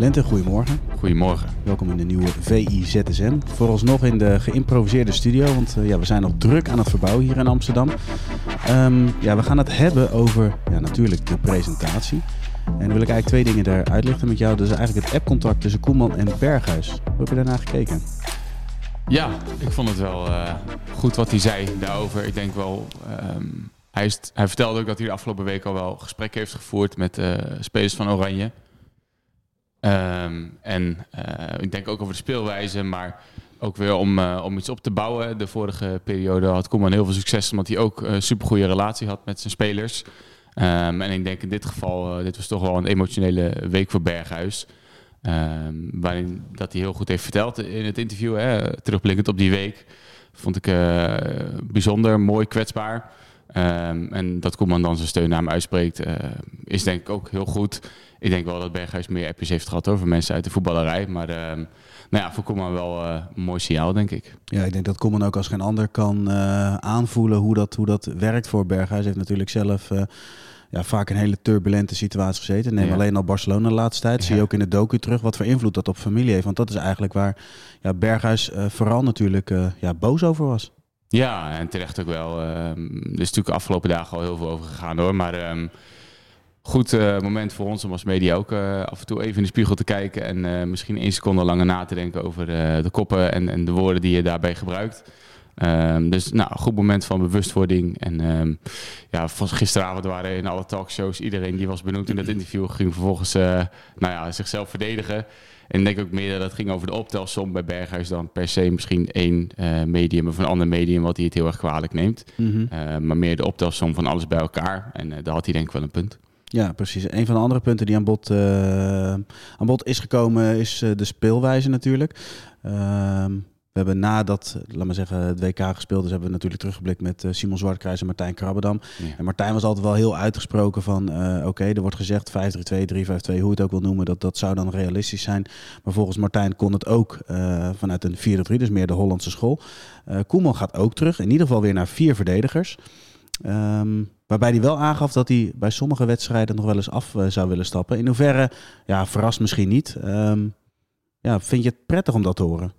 Lente, goedemorgen. Goedemorgen. Welkom in de nieuwe VIZSM. Vooralsnog in de geïmproviseerde studio, want uh, ja, we zijn nog druk aan het verbouwen hier in Amsterdam. Um, ja, we gaan het hebben over ja, natuurlijk de presentatie. En dan wil ik eigenlijk twee dingen daar uitlichten met jou. Dus eigenlijk het appcontact tussen Koeman en Berghuis. Hoe heb je daarna gekeken? Ja, ik vond het wel uh, goed wat hij zei daarover. Ik denk wel... Um, hij, hij, vertelde ook dat hij de afgelopen week al wel gesprekken heeft gevoerd met uh, spelers van Oranje. Um, en uh, ik denk ook over de speelwijze, maar ook weer om, uh, om iets op te bouwen. De vorige periode had Koeman heel veel succes, omdat hij ook een supergoeie relatie had met zijn spelers. Um, en ik denk in dit geval, dit was toch wel een emotionele week voor Berghuis. Um, waarin dat hij heel goed heeft verteld in het interview, hè, terugblikkend op die week. Vond ik bijzonder, mooi, kwetsbaar. Um, en dat Koeman dan zijn steun naar hem uitspreekt, uh, is denk ik ook heel goed. Ik denk wel dat Berghuis meer appjes heeft gehad over mensen uit de voetballerij. Maar uh, nou ja, voor Koeman wel uh, een mooi signaal, denk ik. Ja, ik denk dat Koeman ook als geen ander kan aanvoelen hoe dat, hoe dat werkt voor Berghuis. Hij heeft natuurlijk zelf ja, vaak een hele turbulente situatie gezeten. Neem ja. alleen al Barcelona de laatste tijd. Ja. Zie je ook in de docu terug wat voor invloed dat op familie heeft. Want dat is eigenlijk waar ja, Berghuis vooral natuurlijk ja, boos over was. Ja, en terecht ook wel. Uh, er is natuurlijk de afgelopen dagen al heel veel over gegaan hoor. Maar um, goed uh, moment voor ons om als media ook uh, af en toe even in de spiegel te kijken. En uh, misschien één seconde langer na te denken over de koppen en, en, de woorden die je daarbij gebruikt. Um, dus nou, goed moment van bewustwording. En um, ja, van gisteravond waren in alle talkshows iedereen die was benoemd in dat interview ging vervolgens nou ja, zichzelf verdedigen. En ik denk ook meer dat het ging over de optelsom bij Berghuis dan per se misschien één uh, medium of een ander medium wat hij het heel erg kwalijk neemt. Mm -hmm. uh, maar meer de optelsom van alles bij elkaar. En uh, daar had hij denk ik wel een punt. Ja, precies. Een van de andere punten die aan bod, aan bod is gekomen is de speelwijze natuurlijk. Ehm, we hebben nadat, laat maar zeggen, het WK gespeeld is, hebben we natuurlijk teruggeblikt met uh, Simon Zwartkruis en Martijn Krabbedam. Ja. En Martijn was altijd wel heel uitgesproken van, uh, oké, okay, er wordt gezegd 5-3-2, 3-5-2, hoe je het ook wil noemen, dat, dat zou dan realistisch zijn. Maar volgens Martijn kon het ook uh, vanuit een 4-3, dus meer de Hollandse school. Koeman gaat ook terug, in ieder geval weer naar vier verdedigers. Um, waarbij hij wel aangaf dat hij bij sommige wedstrijden nog wel eens af zou willen stappen. In hoeverre, ja, verrast misschien niet. Um, ja, vind je het prettig om dat te horen?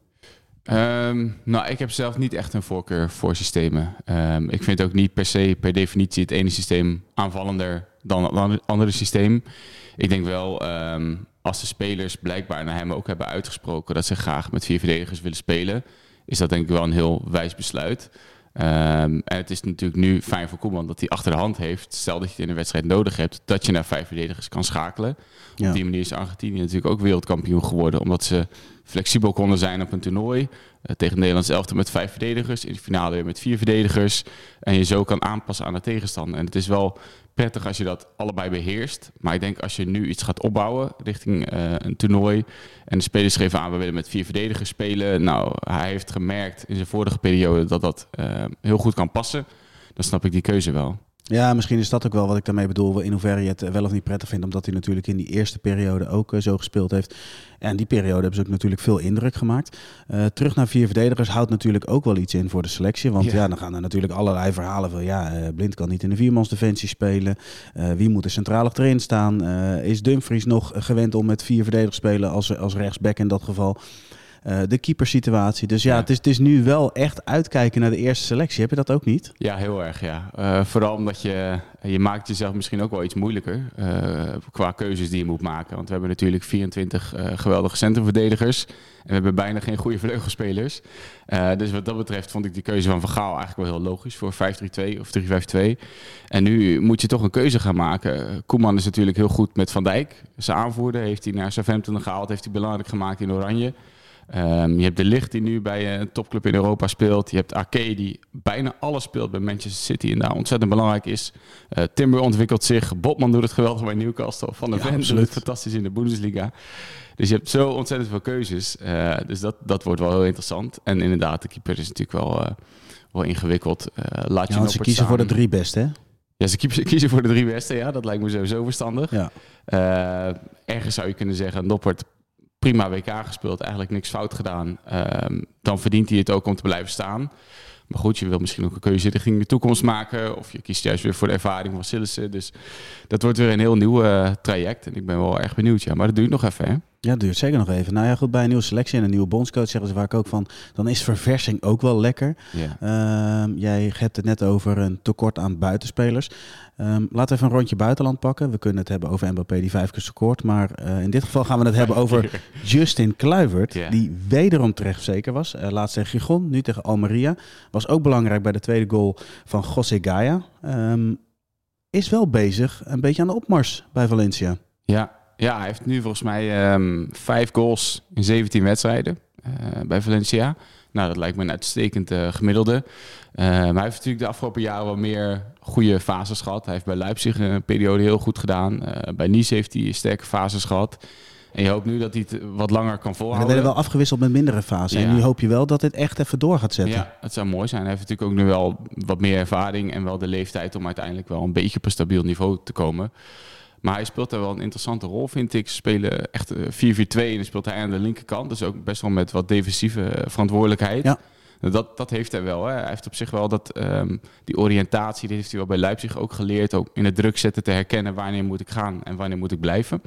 Um, nou, ik heb zelf niet echt een voorkeur voor systemen. Um, ik vind ook niet per se, per definitie, het ene systeem aanvallender dan het andere systeem. Ik denk wel, um, als de spelers blijkbaar naar hem ook hebben uitgesproken dat ze graag met vier verdedigers willen spelen, is dat denk ik wel een heel wijs besluit. Um, en het is natuurlijk nu fijn voor Koeman dat hij achter de hand heeft. Stel dat je het in een wedstrijd nodig hebt, dat je naar vijf verdedigers kan schakelen. Ja. Op die manier is Argentinië natuurlijk ook wereldkampioen geworden, omdat ze flexibel konden zijn op een toernooi. Uh, tegen Nederlands elftal met vijf verdedigers, in de finale weer met vier verdedigers. En je zo kan aanpassen aan de tegenstander. En het is wel prettig als je dat allebei beheerst. Maar ik denk als je nu iets gaat opbouwen richting uh, een toernooi. En de spelers geven aan, we willen met vier verdedigers spelen. Nou, hij heeft gemerkt in zijn vorige periode dat dat uh, heel goed kan passen. Dan snap ik die keuze wel. Ja, misschien is dat ook wel wat ik daarmee bedoel. In hoeverre je het wel of niet prettig vindt. Omdat hij natuurlijk in die eerste periode ook uh, zo gespeeld heeft. En die periode hebben ze ook natuurlijk veel indruk gemaakt. Uh, terug naar vier verdedigers houdt natuurlijk ook wel iets in voor de selectie. Want ja, ja dan gaan er natuurlijk allerlei verhalen van... ja, uh, Blind kan niet in de viermansdefensie spelen. wie moet er centraal achterin staan? is Dumfries nog gewend om met vier verdedigers te spelen als, als rechtsback in dat geval? Uh, de keepersituatie. Dus ja, ja. Het, is, het is nu wel echt uitkijken naar de eerste selectie. Heb je dat ook niet? Ja, heel erg, ja. Uh, vooral omdat je, je maakt jezelf misschien ook wel iets moeilijker uh, qua keuzes die je moet maken. Want we hebben natuurlijk 24 geweldige centrumverdedigers. En we hebben bijna geen goede vleugelspelers. dus wat dat betreft vond ik die keuze van Van Gaal eigenlijk wel heel logisch voor 5-3-2 of 3-5-2. En nu moet je toch een keuze gaan maken. Koeman is natuurlijk heel goed met Van Dijk. Zijn aanvoerder heeft hij naar Southampton gehaald. Heeft hij belangrijk gemaakt in Oranje. Um, je hebt De Licht die nu bij een topclub in Europa speelt. Je hebt Ake die bijna alles speelt bij Manchester City en daar ontzettend belangrijk is. Uh, Timber ontwikkelt zich. Botman doet het geweldig bij Newcastle. Van der ja, Ven doet het fantastisch in de Bundesliga. Dus je hebt zo ontzettend veel keuzes. Uh, dus dat, dat wordt wel heel interessant. En inderdaad, de keeper is natuurlijk wel, uh, wel ingewikkeld. laat je ze kiezen voor de drie beste, hè? Ja, ze kiezen voor de drie beste. Ja, dat lijkt me sowieso verstandig. Ja. ergens zou je kunnen zeggen, Noppert prima WK gespeeld, eigenlijk niks fout gedaan. Um, dan verdient hij het ook om te blijven staan. Maar goed, je wil misschien ook een keuze richting de toekomst maken. Of je kiest juist weer voor de ervaring van Sillissen. Dus dat wordt weer een heel nieuw uh, traject. En ik ben wel erg benieuwd. Ja, maar dat duurt nog even, hè? Ja, duurt zeker nog even. Nou ja, goed, bij een nieuwe selectie en een nieuwe bondscoach zeggen ze vaak ook van, dan is verversing ook wel lekker. Ja. Ehm, jij hebt het net over een tekort aan buitenspelers. Ehm, laten we even een rondje buitenland pakken. We kunnen het hebben over Mbappé die vijf keer scoort. Maar eh, in dit geval gaan we het hebben over Justin Kluivert. Die wederom terecht zeker was. Eh, laatst tegen Gijon, nu tegen Almeria. Was ook belangrijk bij de tweede goal van José Gaia. Ehm, is wel bezig, een beetje aan de opmars bij Valencia. Ja, ja, hij heeft nu volgens mij ehm, vijf goals in 17 wedstrijden eh, bij Valencia. Nou, dat lijkt me een uitstekend eh, gemiddelde. Eh, maar hij heeft natuurlijk de afgelopen jaren wel meer goede fases gehad. Hij heeft bij Leipzig een periode heel goed gedaan. Eh, bij Nice heeft hij sterke fases gehad. En je hoopt nu dat hij het wat langer kan Maar volhouden. werden wel afgewisseld met mindere fasen. En nu hoop je wel dat dit echt even door gaat zetten. Ja, het zou mooi zijn. Hij heeft natuurlijk ook nu wel wat meer ervaring en wel de leeftijd om uiteindelijk wel een beetje op een stabiel niveau te komen. Maar hij speelt daar wel een interessante rol, vind ik. Ze spelen echt eh, 4-4-2 en dan speelt hij aan de linkerkant. Dus ook best wel met wat defensieve eh, verantwoordelijkheid. Ja. Dat, dat heeft hij wel. Hè. Hij heeft op zich wel dat, ehm, die oriëntatie, die heeft hij wel bij Leipzig ook geleerd. Ook in het druk zetten te herkennen wanneer moet ik gaan en wanneer moet ik blijven.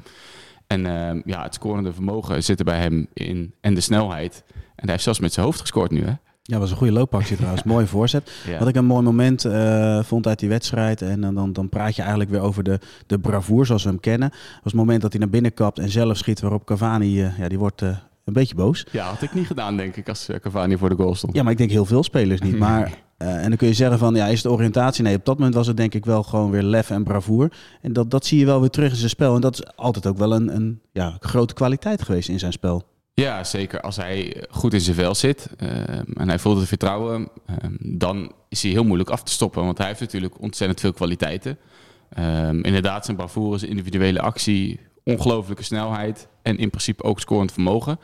En ehm, ja, het scorende vermogen zit er bij hem in en de snelheid. En hij heeft zelfs met zijn hoofd gescoord nu. Hè? Ja, was een goede loopactie trouwens. Mooie voorzet. Ja. Wat ik een mooi moment eh, vond uit die wedstrijd. En dan, dan, dan praat je eigenlijk weer over de, de bravoure zoals we hem kennen. was het moment dat hij naar binnen kapt en zelf schiet. Waarop Cavani, eh, ja, die wordt eh, een beetje boos. Ja, had ik niet gedaan, denk ik, als Cavani voor de goal stond. Ja, maar ik denk heel veel spelers niet. Maar, en dan kun je zeggen van, ja, is het oriëntatie? Nee, op dat moment was het denk ik wel gewoon weer lef en bravoure. En dat, dat zie je wel weer terug in zijn spel. En dat is altijd ook wel een, een ja, grote kwaliteit geweest in zijn spel. Ja, zeker. Als hij goed in zijn vel zit ehm, en hij voelt het vertrouwen, ehm, dan is hij heel moeilijk af te stoppen. Want hij heeft natuurlijk ontzettend veel kwaliteiten. Ehm, inderdaad, zijn bravoure, zijn individuele actie, ongelooflijke snelheid en in principe ook scorend vermogen.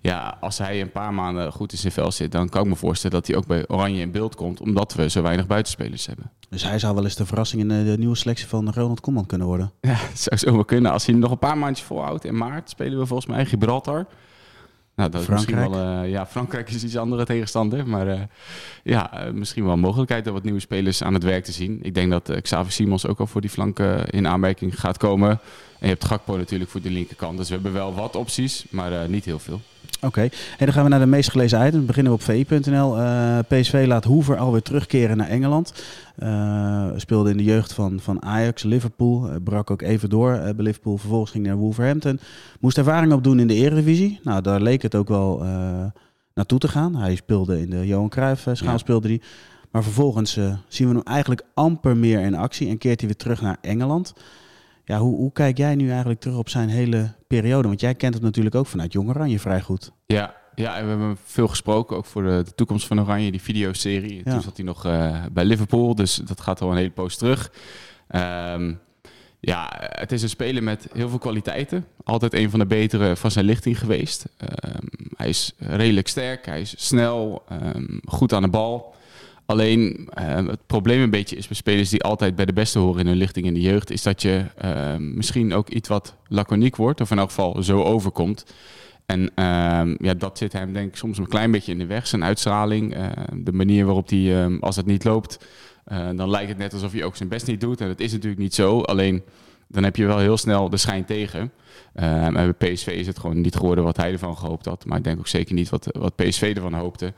Ja, als hij een paar maanden goed in zijn vel zit, dan kan ik me voorstellen dat hij ook bij Oranje in beeld komt, omdat we zo weinig buitenspelers hebben. Dus hij zou wel eens de verrassing in de, de nieuwe selectie van Ronald Koeman kunnen worden. Ja, het zou zomaar kunnen. Als hij nog een paar maandjes volhoudt in maart, spelen we volgens mij Gibraltar. Nou, dat is misschien Frankrijk. wel, eh, ja, Frankrijk is iets andere tegenstander. Maar eh, ja, eh, misschien wel een mogelijkheid om wat nieuwe spelers aan het werk te zien. Ik denk dat Xavier Simons ook al voor die flank eh, in aanmerking gaat komen. En je hebt Gakpo natuurlijk voor de linkerkant. Dus we hebben wel wat opties, maar niet heel veel. Oké, en dan gaan we naar de meest gelezen items. We beginnen we op vi.nl. Eh, PSV laat Hoever alweer terugkeren naar Engeland. Eh, speelde in de jeugd van, van Ajax, Liverpool. Eh, brak ook even door bij Liverpool. Vervolgens ging naar Wolverhampton. Moest ervaring opdoen in de Eredivisie. Nou, daar leek het ook wel naartoe te gaan. Hij speelde in de Johan Cruijff schaal, Ja. speelde hij. Maar vervolgens zien we hem eigenlijk amper meer in actie. En keert hij weer terug naar Engeland. Ja, hoe, hoe kijk jij nu eigenlijk terug op zijn hele periode? Want jij kent het natuurlijk ook vanuit Jong Oranje vrij goed. Ja, ja, en we hebben veel gesproken, ook voor de, de toekomst van Oranje, die videoserie. Ja. Toen zat hij nog eh, bij Liverpool, dus dat gaat al een hele poos terug. Ehm, ja, het is een speler met heel veel kwaliteiten. Altijd een van de betere van zijn lichting geweest. Ehm, hij is redelijk sterk, hij is snel, ehm, goed aan de bal. Alleen ehm, het probleem een beetje is bij spelers die altijd bij de beste horen in hun lichting in de jeugd, is dat je ehm, misschien ook iets wat laconiek wordt, of in elk geval zo overkomt. En ehm, ja, dat zit hem denk ik soms een klein beetje in de weg. Zijn uitstraling, eh, de manier waarop hij, ehm, als het niet loopt, eh, dan lijkt het net alsof hij ook zijn best niet doet. En dat is natuurlijk niet zo. Alleen dan heb je wel heel snel de schijn tegen. Ehm, en bij PSV is het gewoon niet geworden wat hij ervan gehoopt had. Maar ik denk ook zeker niet wat, wat PSV ervan hoopte.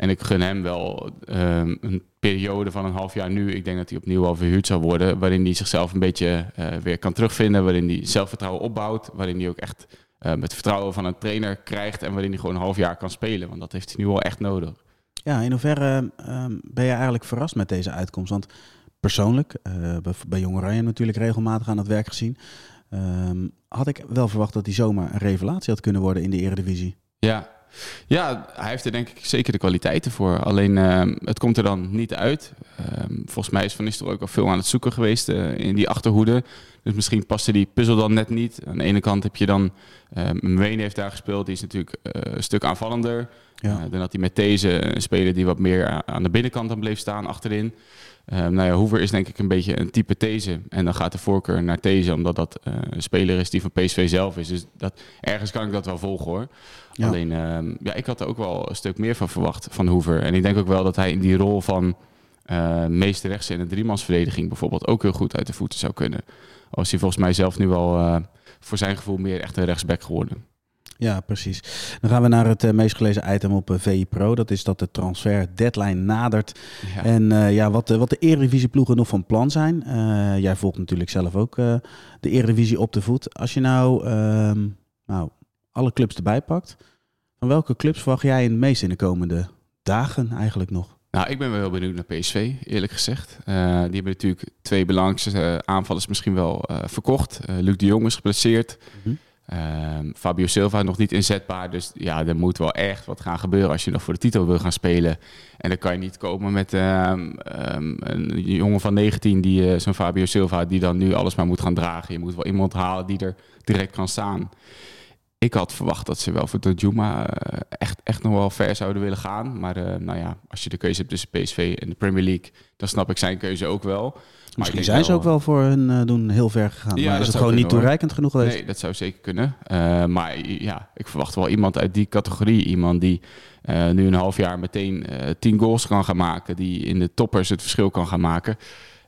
En ik gun hem wel ehm, een periode van een half jaar nu. Ik denk dat hij opnieuw al verhuurd zou worden. Waarin hij zichzelf een beetje eh, weer kan terugvinden. Waarin hij zelfvertrouwen opbouwt. Waarin hij ook echt eh, het vertrouwen van een trainer krijgt. En waarin hij gewoon een half jaar kan spelen. Want dat heeft hij nu wel echt nodig. Ja, in hoeverre ehm, ben je eigenlijk verrast met deze uitkomst? Want persoonlijk, eh, bij, Jong Oranje natuurlijk regelmatig aan het werk gezien, ehm, had ik wel verwacht dat hij zomaar een revelatie had kunnen worden in de Eredivisie. Ja. Ja, hij heeft er denk ik zeker de kwaliteiten voor. Alleen ehm, het komt er dan niet uit. Ehm, volgens mij is Van Nistelrooy ook al veel aan het zoeken geweest eh, in die achterhoede. Dus misschien paste die puzzel dan net niet. Aan de ene kant heb je dan... Um, Wayne heeft daar gespeeld. Die is natuurlijk eh, een stuk aanvallender. Ja. Eh, dan had hij met deze een speler die wat meer aan de binnenkant dan bleef staan achterin. Nou ja, Hoever is denk ik een beetje een type These. En dan gaat de voorkeur naar These, omdat dat een speler is die van PSV zelf is. Dus dat, ergens kan ik dat wel volgen hoor. Ja. Alleen, ehm, ja, ik had er ook wel een stuk meer van verwacht van Hoever. En ik denk ook wel dat hij in die rol van meeste rechts in de driemansverdediging bijvoorbeeld ook heel goed uit de voeten zou kunnen. Als hij volgens mij zelf nu al eh, voor zijn gevoel meer echt een rechtsback geworden. Ja, precies. Dan gaan we naar het uh, meest gelezen item op uh, VI Pro. Dat is dat de transfer deadline nadert. Ja. En uh, ja, wat, wat de Eredivisie-ploegen nog van plan zijn. jij volgt natuurlijk zelf ook de Eredivisie op de voet. Als je nou, ehm, nou alle clubs erbij pakt. Van welke clubs verwacht jij het meest in de komende dagen eigenlijk nog? Nou, ik ben wel heel benieuwd naar PSV, eerlijk gezegd. die hebben natuurlijk twee belangrijkste aanvallers misschien wel verkocht. Luc de Jong is geplaceerd. Mm -hmm. Um, Fabio Silva nog niet inzetbaar. Dus ja, er moet wel echt wat gaan gebeuren als je nog voor de titel wil gaan spelen. En dan kan je niet komen met um, um, een jongen van 19, die, uh, zo'n Fabio Silva, die dan nu alles maar moet gaan dragen. Je moet wel iemand halen die er direct kan staan. Ik had verwacht dat ze wel voor de Juma uh, echt, echt nog wel ver zouden willen gaan. Maar uh, nou ja, als je de keuze hebt tussen PSV en de Premier League, dan snap ik zijn keuze ook wel. Misschien zijn ze ook wel voor hun uh, doen heel ver gegaan. Ja, maar is het gewoon niet toereikend genoeg geweest? Nee, dat zou zeker kunnen. Uh, maar ja, ik verwacht wel iemand uit die categorie. Iemand die nu een half jaar meteen tien goals kan gaan maken. Die in de toppers het verschil kan gaan maken.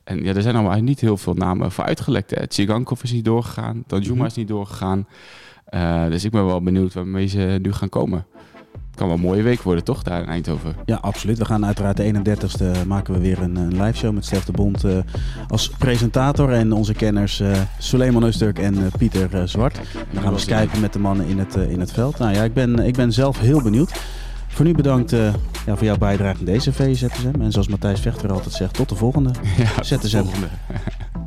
En ja, er zijn allemaal niet heel veel namen voor uitgelekt. Tsigankov is niet doorgegaan. Danjuma mm -hmm. is niet doorgegaan. Dus ik ben wel benieuwd waarmee ze nu gaan komen. Het kan wel een mooie week worden, toch, daar in Eindhoven? Ja, absoluut. We gaan uiteraard de 31ste maken we weer een, een live show met Stef de Bond uh, als presentator. En onze kenners uh, Suleiman Eusturk en uh, Pieter Zwart. Dan gaan we skypen met de mannen in het, in het veld. Nou ja, ik ben, ik ben zelf heel benieuwd. Voor nu bedankt ja, voor jouw bijdrage in deze VZSM. En zoals Matthijs Vechter altijd zegt, tot de volgende. Ja, ZSM. Tot de volgende.